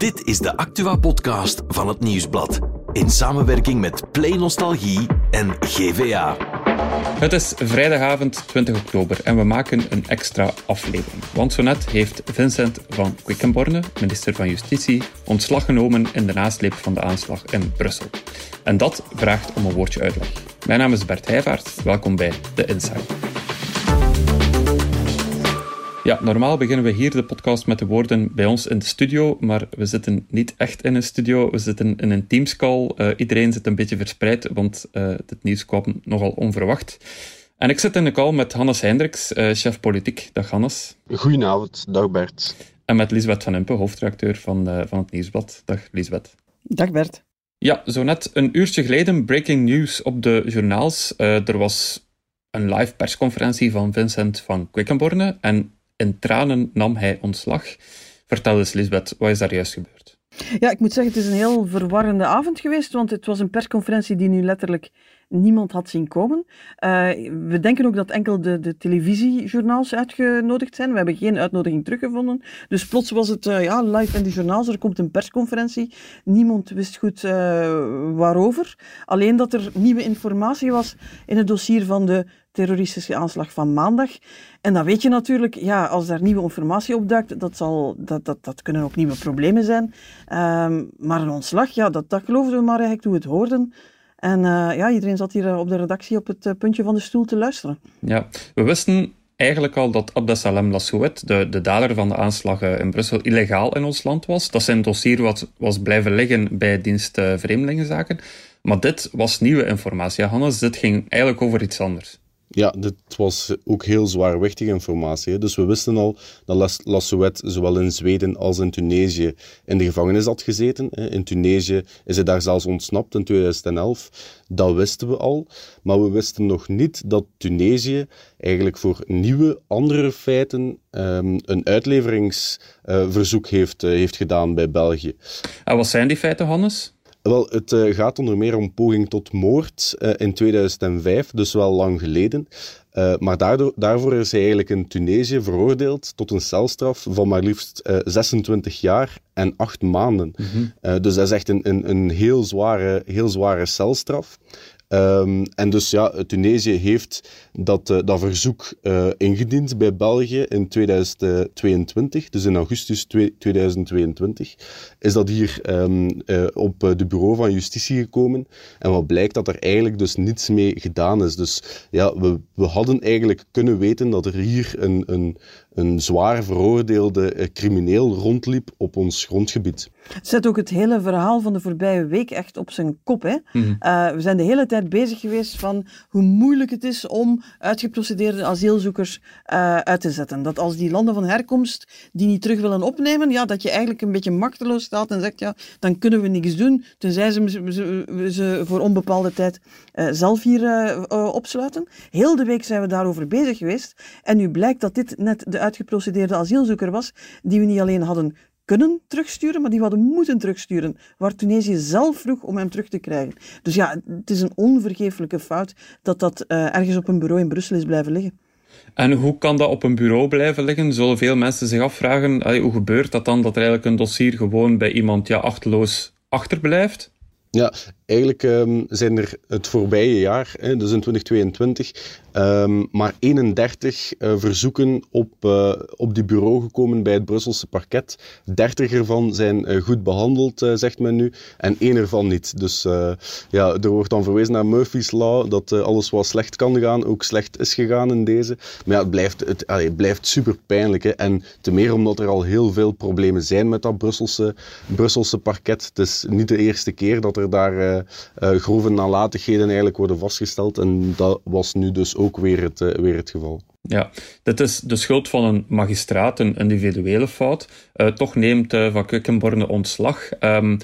Dit is de Actua-podcast van het Nieuwsblad. In samenwerking met Play Nostalgie en GVA. Het is vrijdagavond 20 oktober en we maken een extra aflevering. Want zo net heeft Vincent van Quickenborne, minister van Justitie, ontslag genomen in de nasleep van de aanslag in Brussel. En dat vraagt om een woordje uitleg. Mijn naam is Bert Heijvaart. Welkom bij The Insider. Ja, normaal beginnen we hier de podcast met de woorden bij ons in de studio, maar we zitten niet echt in een studio, we zitten in een Teamscall. Uh, iedereen zit een beetje verspreid, want uh, het nieuws kwam nogal onverwacht. En ik zit in de call met Hannes Hendricks, uh, chef politiek. Dag Hannes. Goedenavond, dag Bert. En met Lisbeth van Impe, hoofdredacteur van, van het Nieuwsblad. Dag Lisbeth. Dag Bert. Ja, zo net een uurtje geleden breaking news op de journaals. er was een live persconferentie van Vincent van Quickenborne en in tranen nam hij ontslag. Vertel eens, Lisbeth, wat is daar juist gebeurd? Ja, ik moet zeggen, het is een heel verwarrende avond geweest, want het was een persconferentie die nu letterlijk niemand had zien komen. Uh, we denken ook dat enkel de, de televisiejournaals uitgenodigd zijn. We hebben geen uitnodiging teruggevonden. Dus plots was het uh, ja, live in de journaals. Er komt een persconferentie. Niemand wist goed uh, waarover. Alleen dat er nieuwe informatie was in het dossier van de terroristische aanslag van maandag. En dan weet je natuurlijk, ja, als daar nieuwe informatie opduikt, dat, zal, dat, dat, dat kunnen ook nieuwe problemen zijn. Um, maar een ontslag, ja, dat, dat geloofden we maar eigenlijk toen we het hoorden. En uh, ja, iedereen zat hier op de redactie op het uh, puntje van de stoel te luisteren. Ja, we wisten eigenlijk al dat Abdesalem Lassouet, de, de dader van de aanslagen in Brussel, illegaal in ons land was. Dat zijn dossier wat was blijven liggen bij dienst Vreemdelingenzaken. Maar dit was nieuwe informatie, Hannes. Dit ging eigenlijk over iets anders. Ja, dit was ook heel zwaarwichtige informatie. Dus we wisten al dat Lassouet zowel in Zweden als in Tunesië in de gevangenis had gezeten. In Tunesië is hij daar zelfs ontsnapt in 2011. Dat wisten we al. Maar we wisten nog niet dat Tunesië eigenlijk voor nieuwe, andere feiten um, een uitleveringsverzoek heeft, uh, heeft gedaan bij België. En wat zijn die feiten, Hannes? Wel, het uh, gaat onder meer om poging tot moord uh, in 2005, dus wel lang geleden. Uh, maar daardoor, daarvoor is hij eigenlijk in Tunesië veroordeeld tot een celstraf van maar liefst 26 jaar en 8 maanden. Mm -hmm. dus dat is echt een, een, een heel, zware, heel zware celstraf. Um, en dus ja, Tunesië heeft dat, uh, dat verzoek uh, ingediend bij België in 2022, dus in augustus 2022, is dat hier uh, op de bureau van justitie gekomen. En wat blijkt dat er eigenlijk dus niets mee gedaan is. Dus ja, we, we hadden eigenlijk kunnen weten dat er hier een, een, een zwaar veroordeelde eh, crimineel rondliep op ons grondgebied. Zet ook het hele verhaal van de voorbije week echt op zijn kop. Hè? Mm -hmm. uh, we zijn de hele tijd bezig geweest van hoe moeilijk het is om uitgeprocedeerde asielzoekers uh, uit te zetten. Dat als die landen van herkomst die niet terug willen opnemen, ja, dat je eigenlijk een beetje machteloos staat en zegt, ja, dan kunnen we niks doen, tenzij ze, ze, ze voor onbepaalde tijd uh, zelf hier opsluiten. Heel de week zijn we daarover bezig geweest en nu blijkt dat dit net de uitgeprocedeerde asielzoeker was, die we niet alleen hadden kunnen terugsturen, maar die we hadden moeten terugsturen, waar Tunesië zelf vroeg om hem terug te krijgen. Dus ja, het is een onvergeeflijke fout dat dat uh, ergens op een bureau in Brussel is blijven liggen. En hoe kan dat op een bureau blijven liggen? Zullen veel mensen zich afvragen, allee, hoe gebeurt dat dan, dat er eigenlijk een dossier gewoon bij iemand ja, achterloos achterblijft? Ja, eigenlijk um, zijn er het voorbije jaar, hè, dus in 2022, um, maar 31 uh, verzoeken op, uh, op die bureau gekomen bij het Brusselse parket. 30 ervan zijn uh, goed behandeld, zegt men nu, en één ervan niet. Dus ja, er wordt dan verwezen naar Murphy's Law, dat alles wat slecht kan gaan, ook slecht is gegaan in deze. Maar ja, het blijft, het blijft super pijnlijk. Hè. En te meer omdat er al heel veel problemen zijn met dat Brusselse, Brusselse parket. Het is niet de eerste keer dat er daar uh, grove nalatigheden eigenlijk worden vastgesteld. En dat was nu dus ook weer het, uh, weer het geval. Ja, dit is de schuld van een magistraat, een individuele fout. Toch neemt Van Quickenborne ontslag. Um,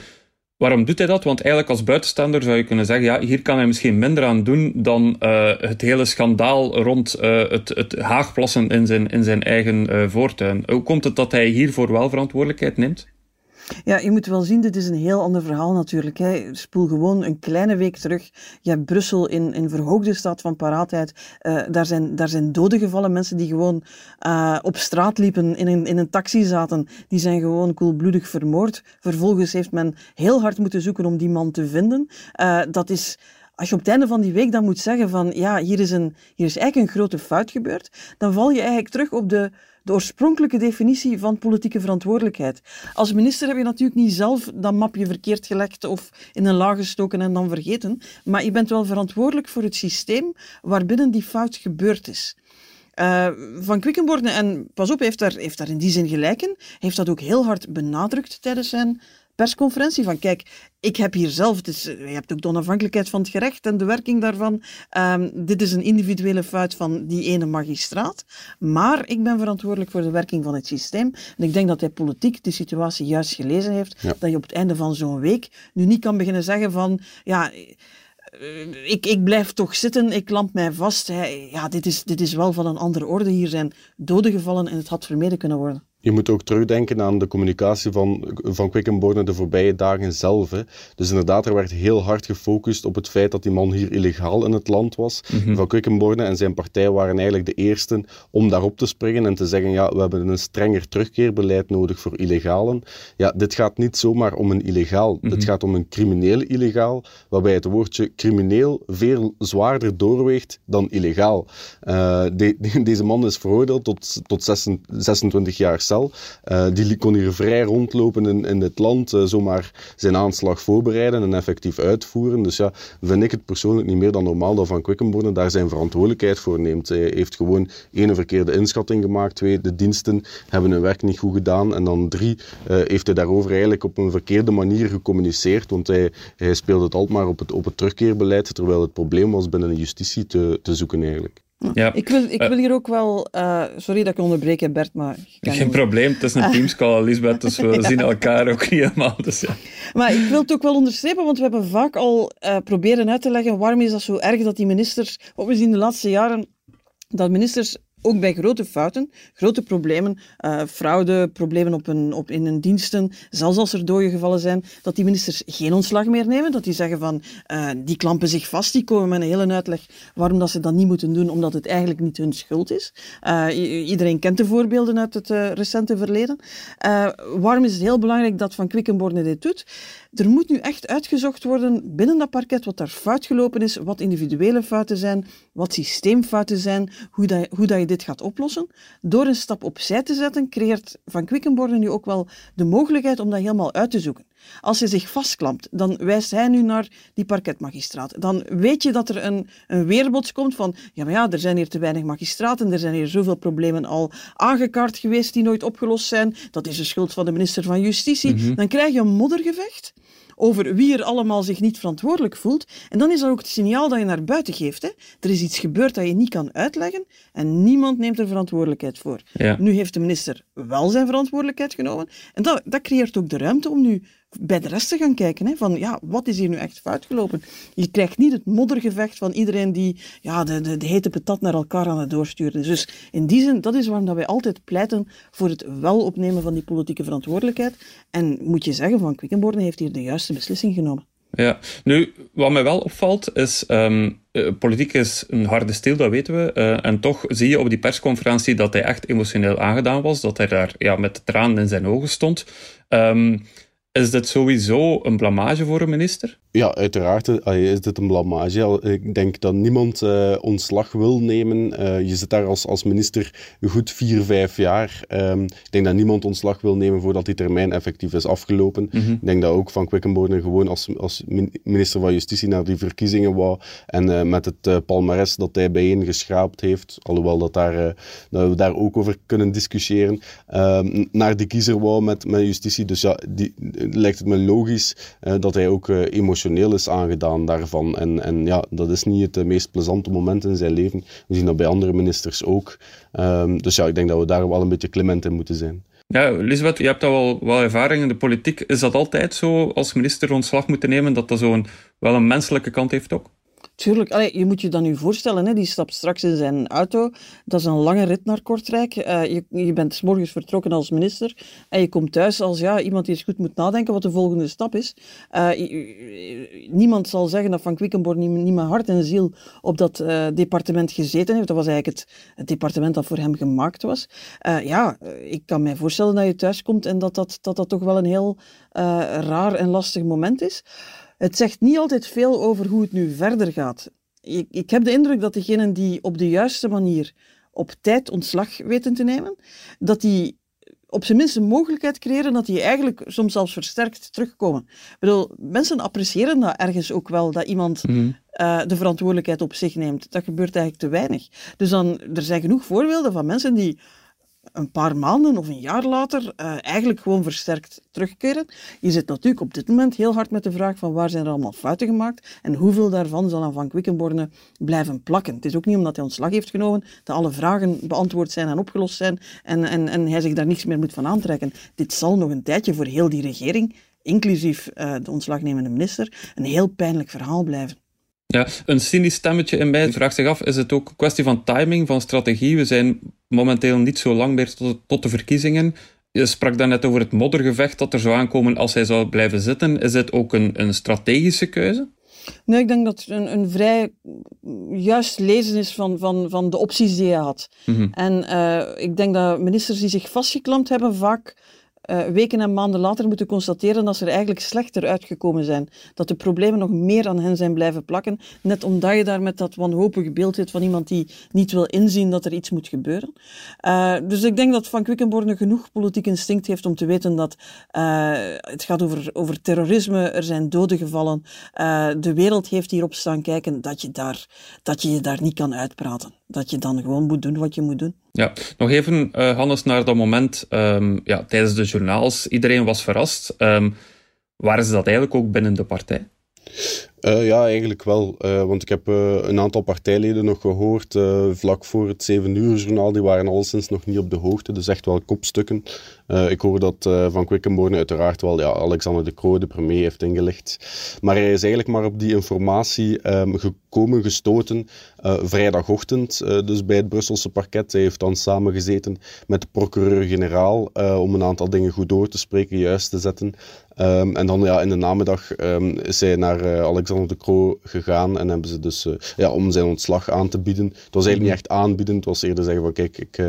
waarom doet hij dat? Want eigenlijk als buitenstaander zou je kunnen zeggen, ja, hier kan hij misschien minder aan doen dan het hele schandaal rond het, het haagplassen in zijn, in zijn eigen voortuin. Hoe komt het dat hij hiervoor wel verantwoordelijkheid neemt? Ja, je moet wel zien, dit is een heel ander verhaal natuurlijk. Hè. Spoel gewoon een kleine week terug. Je hebt Brussel in, in verhoogde staat van paraatheid. Uh, daar, zijn, daar zijn doden gevallen, mensen die gewoon uh, op straat liepen, in een, in een taxi zaten. Die zijn gewoon koelbloedig vermoord. Vervolgens heeft men heel hard moeten zoeken om die man te vinden. Uh, dat is als je op het einde van die week dan moet zeggen van ja, hier is, een, hier is eigenlijk een grote fout gebeurd, dan val je eigenlijk terug op de, de oorspronkelijke definitie van politieke verantwoordelijkheid. Als minister heb je natuurlijk niet zelf dat mapje verkeerd gelegd of in een laag gestoken en dan vergeten, maar je bent wel verantwoordelijk voor het systeem waarbinnen die fout gebeurd is. Uh, van Quickenborne, en pas op, heeft daar, heeft daar in die zin gelijk in, heeft dat ook heel hard benadrukt tijdens zijn persconferentie van kijk, ik heb hier zelf, dus je hebt ook de onafhankelijkheid van het gerecht en de werking daarvan. Um, dit is een individuele fout van die ene magistraat, maar ik ben verantwoordelijk voor de werking van het systeem. En ik denk dat hij politiek de situatie juist gelezen heeft, dat je op het einde van zo'n week nu niet kan beginnen zeggen van ja ik, ik blijf toch zitten, ik lamp mij vast. Ja, dit is, dit is wel van een andere orde. Hier zijn doden gevallen en het had vermeden kunnen worden. Je moet ook terugdenken aan de communicatie van, van Quickenborne de voorbije dagen zelf. Hè. Dus inderdaad, er werd heel hard gefocust op het feit dat die man hier illegaal in het land was. Mhm. Van Quickenborne en zijn partij waren eigenlijk de eersten om daarop te springen en te zeggen, ja, we hebben een strenger terugkeerbeleid nodig voor illegalen. Ja, dit gaat niet zomaar om een illegaal. Dit mhm. gaat om een crimineel illegaal, waarbij het woordje crimineel veel zwaarder doorweegt dan illegaal. Uh, deze man is veroordeeld tot, tot 26 jaar cel uh, die kon hier vrij rondlopen in, in het land, uh, zomaar zijn aanslag voorbereiden en effectief uitvoeren. Dus ja, vind ik het persoonlijk niet meer dan normaal dat Van Quickenborne daar zijn verantwoordelijkheid voor neemt. Hij heeft gewoon één verkeerde inschatting gemaakt, twee, de diensten hebben hun werk niet goed gedaan en dan drie, uh, heeft hij daarover eigenlijk op een verkeerde manier gecommuniceerd, want hij, hij speelde het altijd maar op het, op het terugkeerbeleid, terwijl het probleem was binnen de justitie te, te zoeken eigenlijk. Ja. Ik, wil, ik wil hier ook wel... Uh, sorry dat ik onderbreek, Bert, maar... Geen probleem, het is een teamscall, Lisbeth, dus we zien elkaar ook niet helemaal. Dus ja. Maar ik wil het ook wel onderstrepen, want we hebben vaak al uh, proberen uit te leggen waarom is dat zo erg dat die ministers... Wat we zien de laatste jaren, dat ministers ook bij grote fouten, grote problemen, uh, fraude, problemen op een, op, in hun diensten, zelfs als er doden gevallen zijn, dat die ministers geen ontslag meer nemen, dat die zeggen van, uh, die klampen zich vast, die komen met een hele uitleg waarom dat ze dat niet moeten doen, omdat het eigenlijk niet hun schuld is. Uh, iedereen kent de voorbeelden uit het recente verleden. waarom is het heel belangrijk dat Van Quickenborne dit doet? Er moet nu echt uitgezocht worden binnen dat parket wat daar fout gelopen is, wat individuele fouten zijn, wat systeemfouten zijn, hoe, dat, hoe dat je dit gaat oplossen. Door een stap opzij te zetten, creëert Van Quickenborne nu ook wel de mogelijkheid om dat helemaal uit te zoeken. Als je zich vastklampt, dan wijst hij nu naar die parketmagistraat. Dan weet je dat er een, een weerbots komt van, ja maar ja, er zijn hier te weinig magistraten, er zijn hier zoveel problemen al aangekaart geweest die nooit opgelost zijn, dat is de schuld van de minister van Justitie. Mhm. Dan krijg je een moddergevecht over wie er allemaal zich niet verantwoordelijk voelt. En dan is dat ook het signaal dat je naar buiten geeft. Hè? Er is iets gebeurd dat je niet kan uitleggen en niemand neemt er verantwoordelijkheid voor. Nu heeft de minister wel zijn verantwoordelijkheid genomen en dat, dat creëert ook de ruimte om nu bij de rest te gaan kijken. Hè, van ja, wat is hier nu echt fout gelopen? Je krijgt niet het moddergevecht van iedereen die ja, de, de, de hete patat naar elkaar aan het doorsturen. Dus in die zin, dat is waarom dat wij altijd pleiten voor het wel opnemen van die politieke verantwoordelijkheid. En moet je zeggen, Van Quickenborne heeft hier de juiste beslissing genomen. Ja, nu, wat mij wel opvalt is, um, politiek is een harde steel, dat weten we. Uh, en toch zie je op die persconferentie dat hij echt emotioneel aangedaan was, dat hij daar ja, met tranen in zijn ogen stond. Um, is dit sowieso een blamage voor een minister? Ja, uiteraard eh, is dit een blamage. Ik denk dat niemand uh, ontslag wil nemen. Uh, je zit daar als, als minister goed vier, vijf jaar. Um, ik denk dat niemand ontslag wil nemen voordat die termijn effectief is afgelopen. Mm -hmm. Ik denk dat ook Van Quickenborne gewoon als, als minister van Justitie naar die verkiezingen wou. En uh, met het palmares dat hij bijeen geschraapt heeft, alhoewel dat, daar, dat we daar ook over kunnen discussiëren, ehm, naar die kiezer wou met, met justitie. Dus ja, die, lijkt het me logisch dat hij ook emotioneel is aangedaan daarvan. En, en ja, dat is niet het meest plezante moment in zijn leven. We zien dat bij andere ministers ook. Um, dus ja, ik denk dat we daar wel een beetje clement in moeten zijn. Ja, Lisbeth, je hebt al wel, wel ervaring in de politiek. Is dat altijd zo als minister ontslag moeten nemen, dat dat zo'n wel een menselijke kant heeft ook? Tuurlijk, Allee, je moet je dan nu voorstellen, hè, die stapt straks in zijn auto. Dat is een lange rit naar Kortrijk. Uh, je, je bent s morgens vertrokken als minister en je komt thuis als ja, iemand die eens goed moet nadenken wat de volgende stap is. Uh, niemand zal zeggen dat Van Quickenborn niet, niet met hart en ziel op dat uh, departement gezeten heeft. Dat was eigenlijk het, het, departement dat voor hem gemaakt was. ja, ik kan mij voorstellen dat je thuis komt en dat dat, dat, dat toch wel een heel raar en lastig moment is. Het zegt niet altijd veel over hoe het nu verder gaat. Ik, ik heb de indruk dat degenen die op de juiste manier op tijd ontslag weten te nemen, dat die op zijn minst een mogelijkheid creëren dat die eigenlijk soms zelfs versterkt terugkomen. Ik bedoel, mensen appreciëren dat ergens ook wel, dat iemand mm uh, de verantwoordelijkheid op zich neemt. Dat gebeurt eigenlijk te weinig. Dus dan, er zijn genoeg voorbeelden van mensen die een paar maanden of een jaar later uh, eigenlijk gewoon versterkt terugkeren. Je zit natuurlijk op dit moment heel hard met de vraag van waar zijn er allemaal fouten gemaakt en hoeveel daarvan zal aan Van Quickenborne blijven plakken. Het is ook niet omdat hij ontslag heeft genomen dat alle vragen beantwoord zijn en opgelost zijn en, en, en hij zich daar niets meer moet van aantrekken. Dit zal nog een tijdje voor heel die regering, inclusief uh, de ontslagnemende minister, een heel pijnlijk verhaal blijven. Ja, een cynisch stemmetje in mij vraagt zich af, is het ook een kwestie van timing, van strategie? We zijn momenteel niet zo lang meer tot, tot de verkiezingen. Je sprak daarnet over het moddergevecht dat er zou aankomen als hij zou blijven zitten. Is het ook een, een strategische keuze? Nee, ik denk dat het een, een vrij juist lezen is van, van, van de opties die hij had. Mm En uh, ik denk dat ministers die zich vastgeklampt hebben vaak uh, weken en maanden later moeten constateren dat ze er eigenlijk slechter uitgekomen zijn. Dat de problemen nog meer aan hen zijn blijven plakken, net omdat je daar met dat wanhopige beeld zit van iemand die niet wil inzien dat er iets moet gebeuren. Uh, dus ik denk dat Van Quickenborne genoeg politiek instinct heeft om te weten dat uh, het gaat over, over terrorisme, er zijn doden gevallen, de wereld heeft hierop staan kijken dat je, daar, dat je je daar niet kan uitpraten. Dat je dan gewoon moet doen wat je moet doen. Ja, nog even, uh, Hannes, naar dat moment um, ja, tijdens de journaals. Iedereen was verrast. Um, waren ze dat eigenlijk ook binnen de partij? Uh, ja, eigenlijk wel. Uh, want ik heb een aantal partijleden nog gehoord vlak voor het 7 uur journaal. Die waren alleszins nog niet op de hoogte. Dus echt wel kopstukken. Ik hoor dat Van Quickenborne uiteraard wel ja, Alexander de Croo, de premier, heeft ingelicht. Maar hij is eigenlijk maar op die informatie um, gekomen, gestoten. vrijdagochtend, dus bij het Brusselse parket. Hij heeft dan samengezeten met de procureur-generaal om een aantal dingen goed door te spreken, juist te zetten. Um, en dan ja, in de namiddag um, is hij naar uh, Alexander de Croo gegaan en hebben ze dus uh, ja, om zijn ontslag aan te bieden. Het was eigenlijk niet echt aanbieden, het was eerder zeggen van kijk, ik, uh,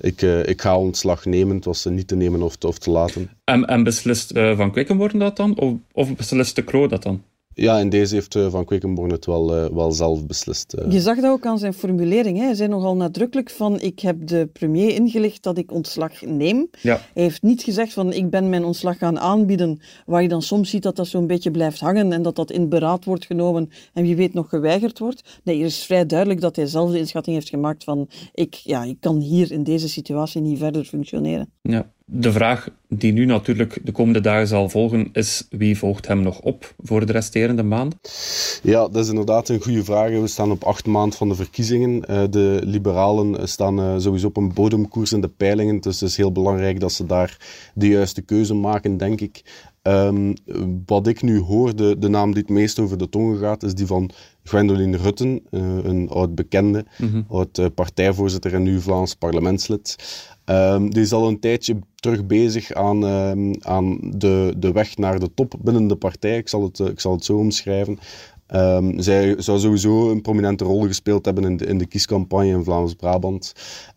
ik, ik ga ontslag nemen. Het was niet te nemen of te, laten. En, en beslist Van Quickenborn dat dan? Of, of beslist de Croo dat dan? Ja, in deze heeft uh, Van Quickenborn het wel, uh, wel zelf beslist. Uh. Je zag dat ook aan zijn formulering. Hè? Hij zei nogal nadrukkelijk van ik heb de premier ingelicht dat ik ontslag neem. Ja. Hij heeft niet gezegd van ik ben mijn ontslag gaan aanbieden, waar je dan soms ziet dat dat zo'n beetje blijft hangen en dat dat in beraad wordt genomen en wie weet nog geweigerd wordt. Nee, er is vrij duidelijk dat hij zelf de inschatting heeft gemaakt van ik, ja, ik kan hier in deze situatie niet verder functioneren. Ja de vraag die nu natuurlijk de komende dagen zal volgen, is wie volgt hem nog op voor de resterende maanden? Ja, dat is inderdaad een goede vraag. We staan op acht maanden van de verkiezingen. Eh, de liberalen staan eh, sowieso op een bodemkoers in de peilingen, dus het is heel belangrijk dat ze daar de juiste keuze maken, denk ik. Um, wat ik nu hoor, de, de naam die het meest over de tongen gaat, is die van Gwendoline Rutten, uh, een oud bekende, mm -hmm. oud partijvoorzitter en nu Vlaams parlementslid. Um, die is al een tijdje terug bezig aan, um, aan de, de weg naar de top binnen de partij. Ik zal het, ik zal het zo omschrijven. Um, zij zou sowieso een prominente rol gespeeld hebben in de, in de kiescampagne in Vlaams-Brabant.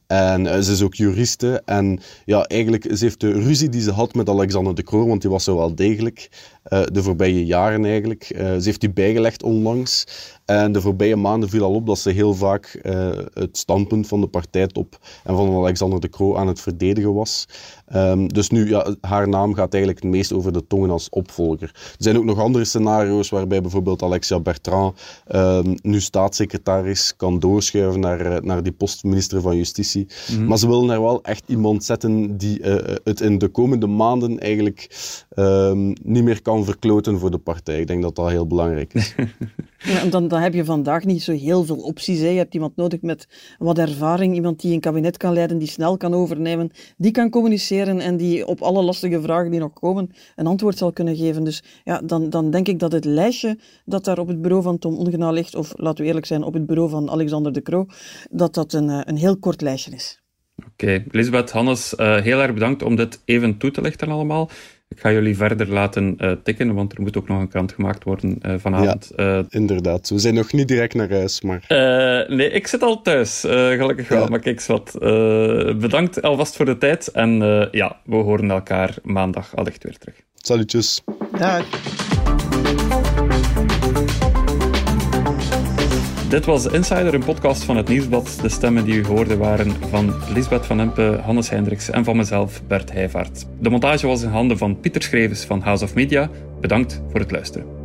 En uh, ze is ook juriste. En ja, eigenlijk, ze heeft de ruzie die ze had met Alexander de Croo, want die was zo wel degelijk, uh, de voorbije jaren eigenlijk. Uh, ze heeft die bijgelegd onlangs. En de voorbije maanden viel al op dat ze heel vaak uh, het standpunt van de partijtop en van Alexander de Croo aan het verdedigen was. Um, dus nu, ja, haar naam gaat eigenlijk het meest over de tongen als opvolger. Er zijn ook nog andere scenario's waarbij bijvoorbeeld Alexia Bertrand um, nu staatssecretaris kan doorschuiven naar, naar die postminister van Justitie. Mm -hmm. Maar ze willen er wel echt iemand zetten die het in de komende maanden eigenlijk ehm, niet meer kan verkloten voor de partij. Ik denk dat dat heel belangrijk is. Ja, dan, dan heb je vandaag niet zo heel veel opties. Hè. Je hebt iemand nodig met wat ervaring, iemand die een kabinet kan leiden, die snel kan overnemen, die kan communiceren en die op alle lastige vragen die nog komen een antwoord zal kunnen geven. Dus ja, dan, dan denk ik dat het lijstje dat daar op het bureau van Tom Ongena ligt, of laten we eerlijk zijn, op het bureau van Alexander de Croo, dat dat een, eh, een heel kort lijstje is. Oké, okay. Lisbeth, Hannes, uh, heel erg bedankt om dit even toe te lichten allemaal. Ik ga jullie verder laten uh, tikken, want er moet ook nog een krant gemaakt worden uh, vanavond. Ja, inderdaad. We zijn nog niet direct naar huis, maar... nee, ik zit al thuis, gelukkig wel. Ja. Maar kijk eens wat. bedankt alvast voor de tijd. En ja, we horen elkaar maandag allicht weer terug. Salutjes. Dag. Dit was Insider, een podcast van het Nieuwsblad. De stemmen die u hoorde waren van Lisbeth van Empe, Hannes Hendricks en van mezelf, Bert Heijvaart. De montage was in handen van Pieter Schrevens van House of Media. Bedankt voor het luisteren.